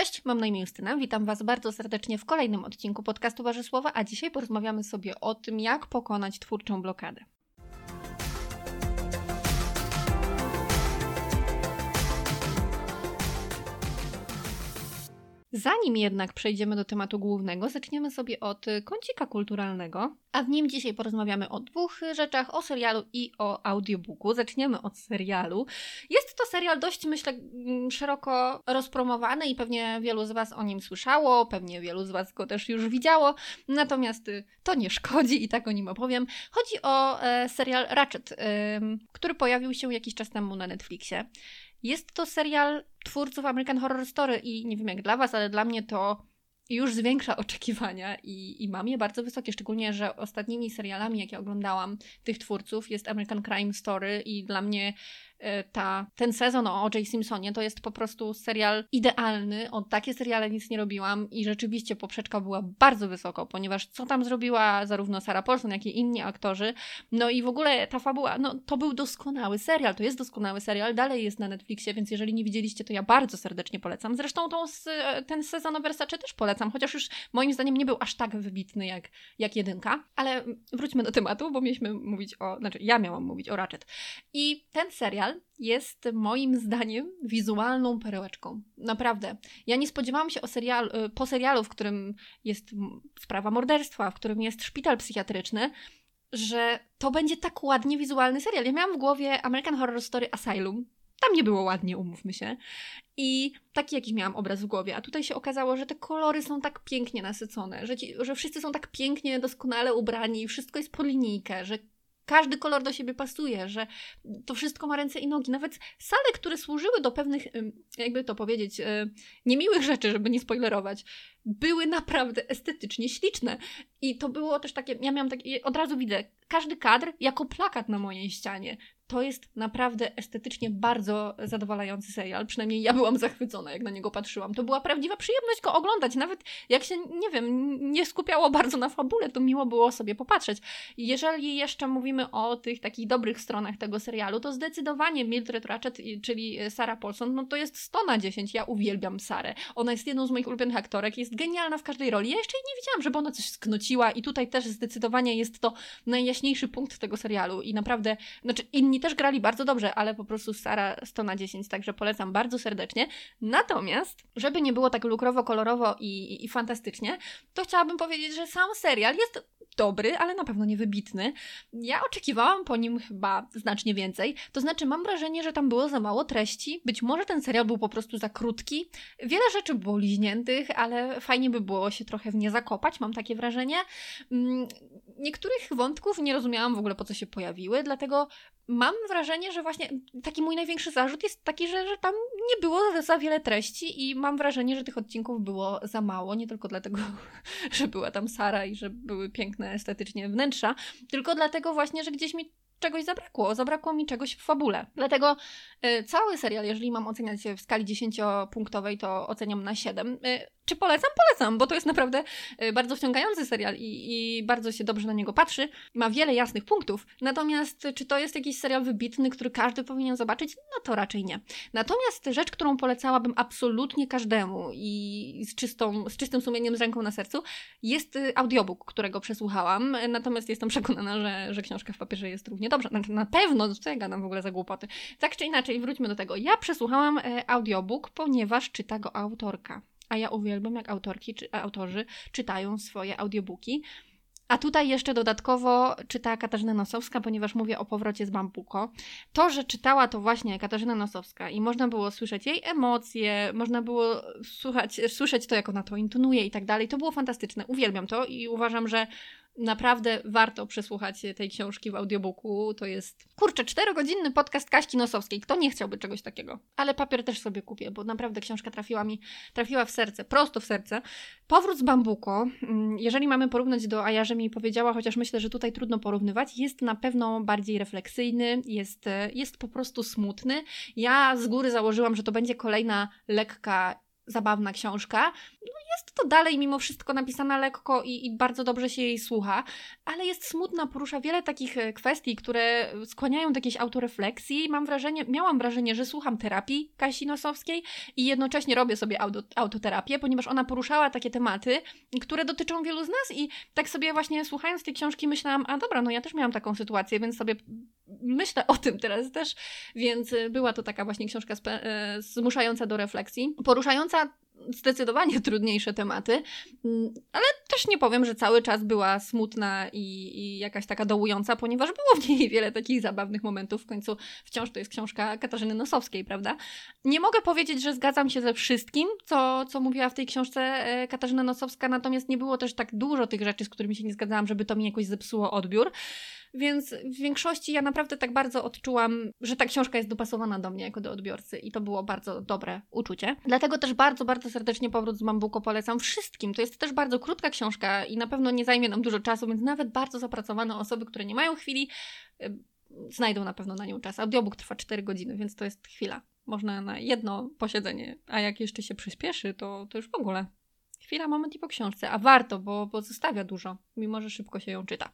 Cześć, mam na imię Justyna. Witam Was bardzo serdecznie w kolejnym odcinku podcastu Warzysłowa, a dzisiaj porozmawiamy sobie o tym, jak pokonać twórczą blokadę. Zanim jednak przejdziemy do tematu głównego, zaczniemy sobie od kącika kulturalnego, a w nim dzisiaj porozmawiamy o dwóch rzeczach, o serialu i o audiobooku. Zaczniemy od serialu. Jest to serial dość, myślę, mm, szeroko rozpromowany i pewnie wielu z Was o nim słyszało, pewnie wielu z Was go też już widziało, natomiast y, to nie szkodzi i tak o nim opowiem. Chodzi o e, serial Ratchet, który pojawił się jakiś czas temu na Netflixie. Jest to serial twórców American Horror Story i nie wiem jak dla Was, ale dla mnie to już zwiększa oczekiwania i, i mam je bardzo wysokie, szczególnie, że ostatnimi serialami, jakie oglądałam tych twórców jest American Crime Story i dla mnie ta, ten sezon o O.J. Simpsonie to jest po prostu serial idealny. O takie seriale nic nie robiłam i rzeczywiście poprzeczka była bardzo wysoko, ponieważ co tam zrobiła zarówno Sarah Paulson, jak i inni aktorzy. No i w ogóle ta fabuła, no to był doskonały serial, to jest doskonały serial, dalej jest na Netflixie, więc jeżeli nie widzieliście, to ja bardzo serdecznie polecam. Zresztą tą, ten sezon o Versace też polecam, chociaż już moim zdaniem nie był aż tak wybitny jak, jak jedynka. Ale wróćmy do tematu, bo mieliśmy mówić o, znaczy ja miałam mówić o Ratchet. I ten serial jest moim zdaniem wizualną perełeczką. Naprawdę. Ja nie spodziewałam się serial, y, po serialu, w którym jest sprawa morderstwa, w którym jest szpital psychiatryczny, że to będzie tak ładnie wizualny serial. Ja miałam w głowie American Horror Story Asylum. Tam nie było ładnie, umówmy się. I taki jakiś miałam obraz w głowie. A tutaj się okazało, że te kolory są tak pięknie nasycone, że, ci, że wszyscy są tak pięknie, doskonale ubrani, wszystko jest po linijkę, że każdy kolor do siebie pasuje, że to wszystko ma ręce i nogi. Nawet sale, które służyły do pewnych, jakby to powiedzieć, e, niemiłych rzeczy, żeby nie spoilerować, były naprawdę estetycznie śliczne. I to było też takie, ja miałam takie, od razu widzę, każdy kadr jako plakat na mojej ścianie to jest naprawdę estetycznie bardzo zadowalający serial. Przynajmniej ja byłam zachwycona, jak na niego patrzyłam. To była prawdziwa przyjemność go oglądać. Nawet jak się, nie wiem, nie skupiało bardzo na fabule, to miło było sobie popatrzeć. Jeżeli jeszcze mówimy o tych takich dobrych stronach tego serialu, to zdecydowanie Mildred Ratchet, czyli Sarah Paulson, no to jest 100 na 10. Ja uwielbiam Sarę. Ona jest jedną z moich ulubionych aktorek, jest genialna w każdej roli. Ja jeszcze nie widziałam, żeby ona coś sknociła i tutaj też zdecydowanie jest to najjaśniejszy punkt tego serialu i naprawdę, znaczy inni też grali bardzo dobrze, ale po prostu Sara 100 na 10, także polecam bardzo serdecznie. Natomiast, żeby nie było tak lukrowo, kolorowo i, i, i fantastycznie, to chciałabym powiedzieć, że sam serial jest dobry, ale na pewno nie wybitny. Ja oczekiwałam po nim chyba znacznie więcej. To znaczy, mam wrażenie, że tam było za mało treści. Być może ten serial był po prostu za krótki. Wiele rzeczy było liźniętych, ale fajnie by było się trochę w nie zakopać, mam takie wrażenie. Niektórych wątków nie rozumiałam w ogóle po co się pojawiły, dlatego mam wrażenie, że właśnie taki mój największy zarzut jest taki, że, że tam nie było za wiele treści i mam wrażenie, że tych odcinków było za mało, nie tylko dlatego, że była tam Sara i że były piękne estetycznie wnętrza, tylko dlatego właśnie, że gdzieś mi czegoś zabrakło, zabrakło mi czegoś w fabule. Dlatego y, cały serial, jeżeli mam oceniać w skali 10-punktowej, to oceniam na 7. Y, czy polecam? Polecam, bo to jest naprawdę y, bardzo wciągający serial i, i, bardzo się dobrze na niego patrzy. Ma wiele jasnych punktów. Natomiast czy to jest jakiś serial wybitny, który każdy powinien zobaczyć? No to raczej nie. Natomiast rzecz, którą polecałabym absolutnie każdemu i z, czystą, z czystym sumieniem, z ręką na sercu, jest y, audiobook, którego przesłuchałam. Natomiast jestem przekonana, że, że książka w papierze jest równie dobrze. Na pewno, co ja gadam w ogóle za głupoty. Tak czy inaczej, wróćmy do tego. Ja przesłuchałam e, audiobook, ponieważ czyta go autorka a ja uwielbiam, jak autorki czy autorzy czytają swoje audiobooki. A tutaj jeszcze dodatkowo czyta Katarzyna Nosowska, ponieważ mówię o powrocie z Bambuko. To, że czytała to właśnie Katarzyna Nosowska i można było słyszeć jej emocje, można było słuchać, słyszeć to, jak ona to intonuje i tak dalej, to było fantastyczne. Uwielbiam to i uważam, że Naprawdę warto przesłuchać tej książki w audiobooku. To jest, kurczę, czterogodzinny podcast Kaśki Nosowskiej. Kto nie chciałby czegoś takiego? Ale papier też sobie kupię, bo naprawdę książka trafiła mi, trafiła w serce, prosto w serce. Powrót z Bambuko, mm, jeżeli mamy porównać do A ja, że mi powiedziała, chociaż myślę, że tutaj trudno porównywać, jest na pewno bardziej refleksyjny, jest, jest po prostu smutny. Ja z góry założyłam, że to będzie kolejna lekka zabawna książka. No jest to dalej mimo wszystko napisana lekko i, i bardzo dobrze się jej słucha, ale jest smutna, porusza wiele takich e, kwestii, które skłaniają do jakiejś autorefleksji. Mam wrażenie, miałam wrażenie, że słucham terapii Kasi Nosowskiej i jednocześnie robię sobie auto, autoterapię, ponieważ ona poruszała takie tematy, które dotyczą wielu z nas i tak sobie właśnie słuchając tej książki myślałam, a dobra, no ja też miałam taką sytuację, więc sobie myślę o tym teraz też, więc e, była to taka właśnie książka e, zmuszająca do refleksji, poruszająca zdecydowanie trudniejsze tematy, mm, ale też nie powiem, że cały czas była smutna i, i, jakaś taka dołująca, ponieważ było w niej wiele takich zabawnych momentów. W końcu wciąż to jest książka Katarzyny Nosowskiej, prawda? Nie mogę powiedzieć, że zgadzam się ze wszystkim, co, co mówiła w tej książce e, Katarzyna Nosowska, natomiast nie było też tak dużo tych rzeczy, z którymi się nie zgadzałam, żeby to mi jakoś zepsuło odbiór. Więc w większości ja naprawdę tak bardzo odczułam, że ta książka jest dopasowana do mnie jako do odbiorcy i to było bardzo dobre uczucie. Dlatego też bardzo, bardzo serdecznie Powrót z Bambuko polecam wszystkim. To jest też bardzo krótka książka i na pewno nie zajmie nam dużo czasu, więc nawet bardzo zapracowane osoby, które nie mają chwili, y, znajdą na pewno na nią czas. Audiobook trwa 4 godziny, więc to jest chwila. Można na jedno posiedzenie, a jak jeszcze się przyspieszy, to, to już w ogóle chwila, moment i po książce. A warto, bo, bo zostawia dużo, mimo że szybko się ją czyta.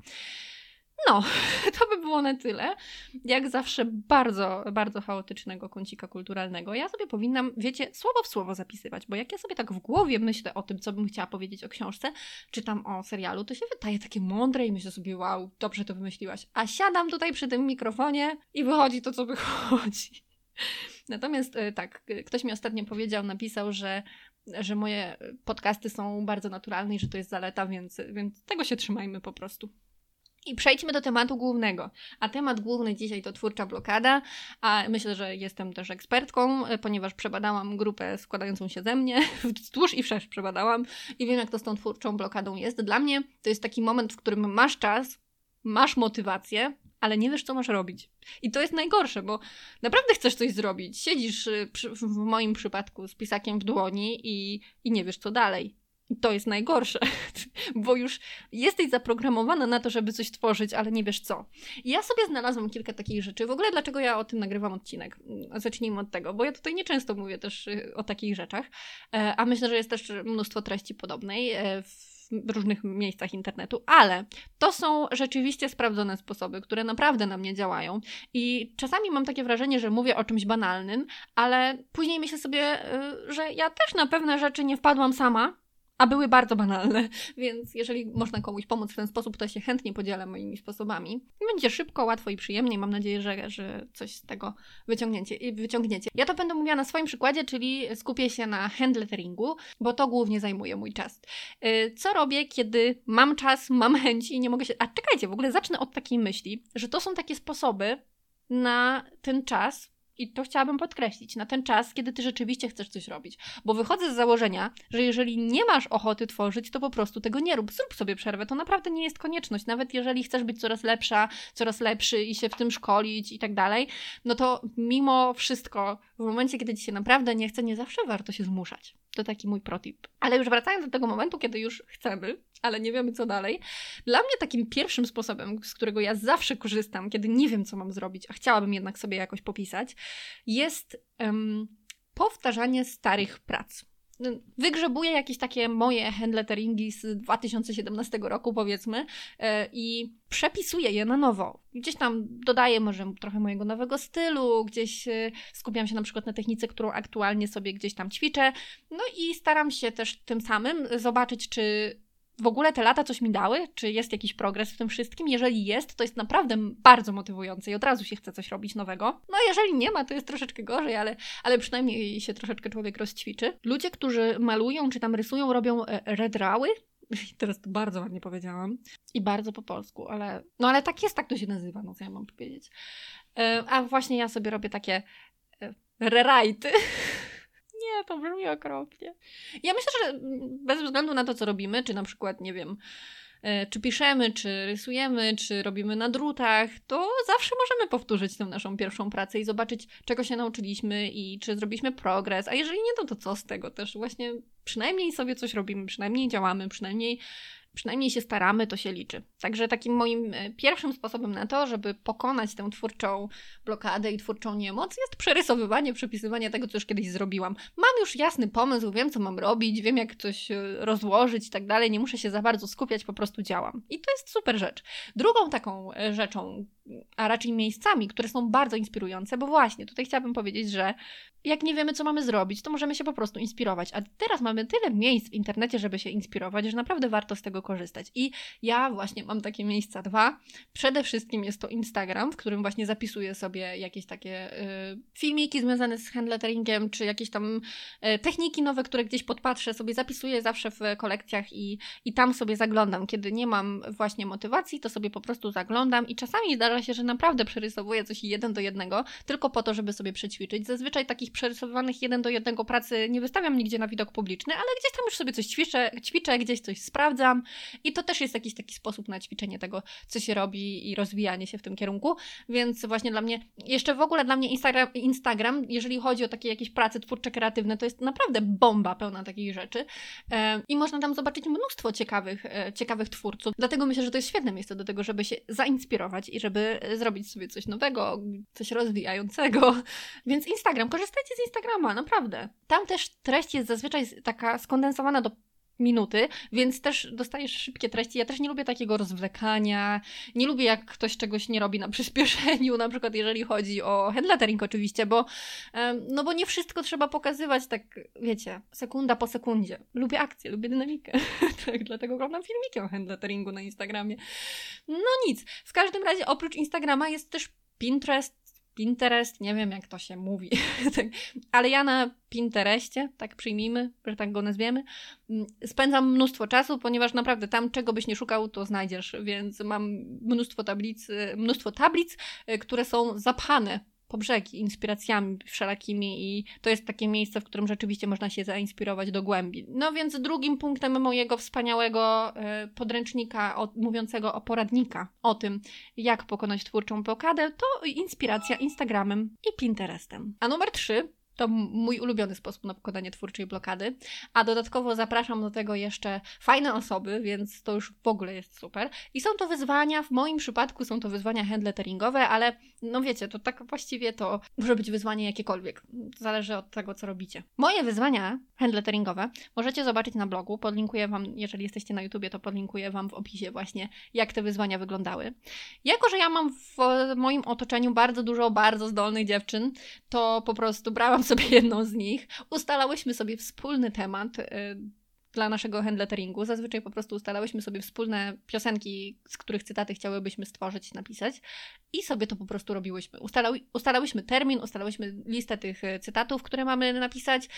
No, to by było na tyle. Jak zawsze bardzo, bardzo chaotycznego kącika kulturalnego. Ja sobie powinnam, wiecie, słowo w słowo zapisywać, bo jak ja sobie tak w głowie myślę o tym, co bym chciała powiedzieć o książce, czytam o serialu, to się wydaje takie mądre i myślę sobie, wow, dobrze to wymyśliłaś. A siadam tutaj przy tym mikrofonie i wychodzi to, co wychodzi. Natomiast e, tak, ktoś mi ostatnio powiedział, napisał, że że moje podcasty są bardzo naturalne i że to jest zaleta, więc, więc tego się trzymajmy po prostu. I przejdźmy do tematu głównego. A temat główny dzisiaj to twórcza blokada, a myślę, że jestem też ekspertką, ponieważ przebadałam grupę składającą się ze mnie, wzdłuż i wszerz przebadałam i wiem, jak to z tą twórczą blokadą jest. Dla mnie to jest taki moment, w którym masz czas, masz motywację, ale nie wiesz, co masz robić. I to jest najgorsze, bo naprawdę chcesz coś zrobić. Siedzisz y, przy, w moim przypadku z pisakiem w dłoni i, i nie wiesz, co dalej to jest najgorsze, bo już jesteś zaprogramowana na to, żeby coś tworzyć, ale nie wiesz co. Ja sobie znalazłam kilka takich rzeczy. W ogóle dlaczego ja o tym nagrywam odcinek? Zacznijmy od tego, bo ja tutaj nieczęsto mówię też y, o takich rzeczach, e, a myślę, że jest też mnóstwo treści podobnej e, w różnych miejscach internetu, ale to są rzeczywiście sprawdzone sposoby, które naprawdę na mnie działają. I czasami mam takie wrażenie, że mówię o czymś banalnym, ale później myślę sobie, y, że ja też na pewne rzeczy nie wpadłam sama, a były bardzo banalne, więc jeżeli można komuś pomóc w ten sposób, to się chętnie podzielę moimi sposobami. Będzie szybko, łatwo i przyjemnie. Mam nadzieję, że, że coś z tego wyciągniecie, wyciągniecie. Ja to będę mówiła na swoim przykładzie, czyli skupię się na handletteringu, bo to głównie zajmuje mój czas. Y, co robię, kiedy mam czas, mam chęci i nie mogę się... A czekajcie, w ogóle zacznę od takiej myśli, że to są takie sposoby na ten czas, i to chciałabym podkreślić, na ten czas, kiedy ty rzeczywiście chcesz coś robić. Bo wychodzę z założenia, że jeżeli nie masz ochoty tworzyć, to po prostu tego nie rób. Zrób sobie przerwę. To naprawdę nie jest konieczność. Nawet jeżeli chcesz być coraz lepsza, coraz lepszy i się w tym szkolić i tak dalej, no to mimo wszystko, w momencie, kiedy ci się naprawdę nie chce, nie zawsze warto się zmuszać. To taki mój protip. Ale już wracając do tego momentu, kiedy już chcemy, ale nie wiemy co dalej. Dla mnie takim pierwszym sposobem, z którego ja zawsze korzystam, kiedy nie wiem co mam zrobić, a chciałabym jednak sobie jakoś popisać, jest um, powtarzanie starych prac wygrzebuję jakieś takie moje handletteringi z 2017 roku, powiedzmy, e, i przepisuję je na nowo. Gdzieś tam dodaję może trochę mojego nowego stylu, gdzieś e, skupiam się na przykład na technice, którą aktualnie sobie gdzieś tam ćwiczę. No i staram się też tym samym zobaczyć, czy w ogóle te lata coś mi dały? Czy jest jakiś progres w tym wszystkim? Jeżeli jest, to jest naprawdę bardzo motywujące i od razu się chce coś robić nowego. No jeżeli nie ma, to jest troszeczkę gorzej, ale, ale przynajmniej się troszeczkę człowiek rozćwiczy. Ludzie, którzy malują czy tam rysują, robią e, redrały. Teraz to bardzo ładnie powiedziałam. I bardzo po polsku, ale no ale tak jest, tak to się nazywa, no co ja mam powiedzieć. E, a właśnie ja sobie robię takie e, rewrite'y nie, to brzmi okropnie. Ja myślę, że bez względu na to, co robimy, czy na przykład, nie wiem, e, czy piszemy, czy rysujemy, czy robimy na drutach, to zawsze możemy powtórzyć tę naszą pierwszą pracę i zobaczyć, czego się nauczyliśmy i czy zrobiliśmy progres. A jeżeli nie, to, to co z tego też? Właśnie przynajmniej sobie coś robimy, przynajmniej działamy, przynajmniej przynajmniej się staramy, to się liczy. Także takim moim e, pierwszym sposobem na to, żeby pokonać tę twórczą blokadę i twórczą niemoc, jest przerysowywanie, przepisywanie tego, co już kiedyś zrobiłam. Mam już jasny pomysł, wiem, co mam robić, wiem, jak coś e, rozłożyć i tak dalej, nie muszę się za bardzo skupiać, po prostu działam. I to jest super rzecz. Drugą taką e, rzeczą, a raczej miejscami, które są bardzo inspirujące, bo właśnie tutaj chciałabym powiedzieć, że jak nie wiemy, co mamy zrobić, to możemy się po prostu inspirować. A teraz mamy tyle miejsc w internecie, żeby się inspirować, że naprawdę warto z tego korzystać. I ja właśnie mam takie miejsca dwa. Przede wszystkim jest to Instagram, w którym właśnie zapisuję sobie jakieś takie y, filmiki związane z handletteringiem, czy jakieś tam y, techniki nowe, które gdzieś podpatrzę, sobie zapisuję zawsze w kolekcjach i, i tam sobie zaglądam. Kiedy nie mam właśnie motywacji, to sobie po prostu zaglądam i czasami zdarza się, że naprawdę przerysowuję coś jeden do jednego, tylko po to, żeby sobie przećwiczyć. Zazwyczaj takich przerysowanych jeden do jednego pracy nie wystawiam nigdzie na widok publiczny, ale gdzieś tam już sobie coś ćwiczę, ćwiczę gdzieś coś sprawdzam i to też jest jakiś taki sposób na ćwiczenie tego, co się robi i rozwijanie się w tym kierunku, więc właśnie dla mnie, jeszcze w ogóle dla mnie Instagram, Instagram jeżeli chodzi o takie jakieś prace twórcze, kreatywne, to jest naprawdę bomba pełna takich rzeczy e, i można tam zobaczyć mnóstwo ciekawych, e, ciekawych twórców, dlatego myślę, że to jest świetne miejsce do tego, żeby się zainspirować i żeby zrobić sobie coś nowego, coś rozwijającego, więc Instagram, korzystajcie z Instagrama, naprawdę. Tam też treść jest zazwyczaj taka skondensowana do minuty, więc też dostajesz szybkie treści. Ja też nie lubię takiego rozwlekania, nie lubię jak ktoś czegoś nie robi na przyspieszeniu, na przykład jeżeli chodzi o handlettering oczywiście, bo no bo nie wszystko trzeba pokazywać tak, wiecie, sekunda po sekundzie. Lubię akcję, lubię dynamikę, tak, dlatego oglądam filmiki o handletteringu na Instagramie. No nic, w każdym razie oprócz Instagrama jest też Pinterest, Pinterest, nie wiem jak to się mówi, tak. ale ja na Pinterestie, tak przyjmijmy, że tak go nazwiemy, mm, spędzam mnóstwo czasu, ponieważ naprawdę tam czego byś nie szukał, to znajdziesz, więc mam mnóstwo tablic, mnóstwo tablic, y, które są zapchane po brzegi inspiracjami wszelakimi i to jest takie miejsce, w którym rzeczywiście można się zainspirować do głębi. No więc drugim punktem mojego wspaniałego y, podręcznika o, mówiącego o poradnika o tym, jak pokonać twórczą blokadę, to inspiracja Instagramem i Pinterestem. A numer trzy to mój ulubiony sposób na pokonanie twórczej blokady. A dodatkowo zapraszam do tego jeszcze fajne osoby, więc to już w ogóle jest super. I są to wyzwania, w moim przypadku są to wyzwania handletteringowe, ale no wiecie, to tak właściwie to może być wyzwanie jakiekolwiek. Zależy od tego, co robicie. Moje wyzwania handletteringowe możecie zobaczyć na blogu. Podlinkuję Wam, jeżeli jesteście na YouTubie, to podlinkuję Wam w opisie właśnie, jak te wyzwania wyglądały. Jako, że ja mam w moim otoczeniu bardzo dużo bardzo zdolnych dziewczyn, to po prostu brałam sobie jedną z nich. Ustalałyśmy sobie wspólny temat. Dla naszego handletteringu. Zazwyczaj po prostu ustalałyśmy sobie wspólne piosenki, z których cytaty chciałybyśmy stworzyć, napisać i sobie to po prostu robiłyśmy. Ustalały, ustalałyśmy termin, ustalałyśmy listę tych e, cytatów, które mamy napisać,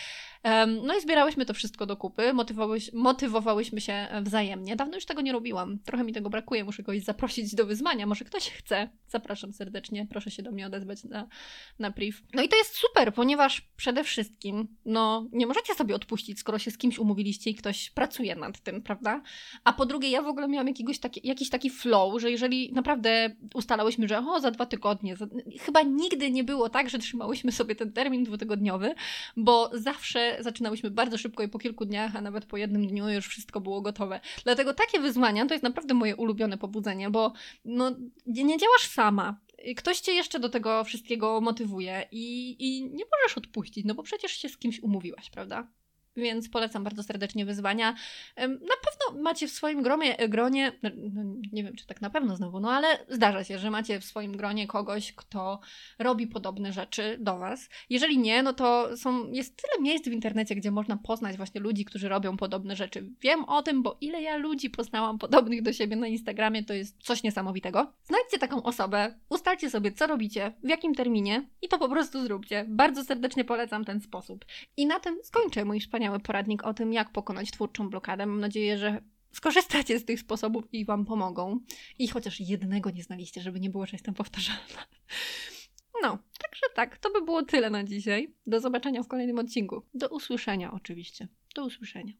um, no i zbierałyśmy to wszystko do kupy, motywowałyśmy się wzajemnie. Dawno już tego nie robiłam, trochę mi tego brakuje, muszę kogoś zaprosić do wyzwania, może ktoś chce. Zapraszam serdecznie, proszę się do mnie odezwać na, na priv. No i to jest super, ponieważ przede wszystkim, no nie możecie sobie odpuścić, skoro się z kimś umówiliście i ktoś ktoś pracuje nad tym, prawda? A po drugie, ja w ogóle miałam jakiegoś taki, jakiś taki flow, że jeżeli naprawdę ustalałyśmy, że o, za dwa tygodnie, za... chyba nigdy nie było tak, że trzymałyśmy sobie ten termin dwutygodniowy, bo zawsze zaczynałyśmy bardzo szybko i po kilku dniach, a nawet po jednym dniu już wszystko było gotowe. Dlatego takie wyzwania to jest naprawdę moje ulubione pobudzenie, bo no, nie działasz sama ktoś cię jeszcze do tego wszystkiego motywuje i, i nie możesz odpuścić, no bo przecież się z kimś umówiłaś, prawda? Więc polecam bardzo serdecznie wyzwania. Na pewno macie w swoim gromie, gronie, no, no, nie wiem czy tak na pewno znowu, no ale zdarza się, że macie w swoim gronie kogoś, kto robi podobne rzeczy do Was. Jeżeli nie, no to są, jest tyle miejsc w internecie, gdzie można poznać właśnie ludzi, którzy robią podobne rzeczy. Wiem o tym, bo ile ja ludzi poznałam podobnych do siebie na Instagramie, to jest coś niesamowitego. Znajdźcie taką osobę, ustalcie sobie, co robicie, w jakim terminie i to po prostu zróbcie. Bardzo serdecznie polecam ten sposób. I na tym skończę mój wspaniały wspaniały poradnik o tym, jak pokonać twórczą blokadę. Mam nadzieję, że skorzystacie z tych sposobów i Wam pomogą. I chociaż jednego nie znaliście, żeby nie było, że jestem powtarzalna. No, także tak, to by było tyle na dzisiaj. Do zobaczenia w kolejnym odcinku. Do usłyszenia oczywiście. Do usłyszenia.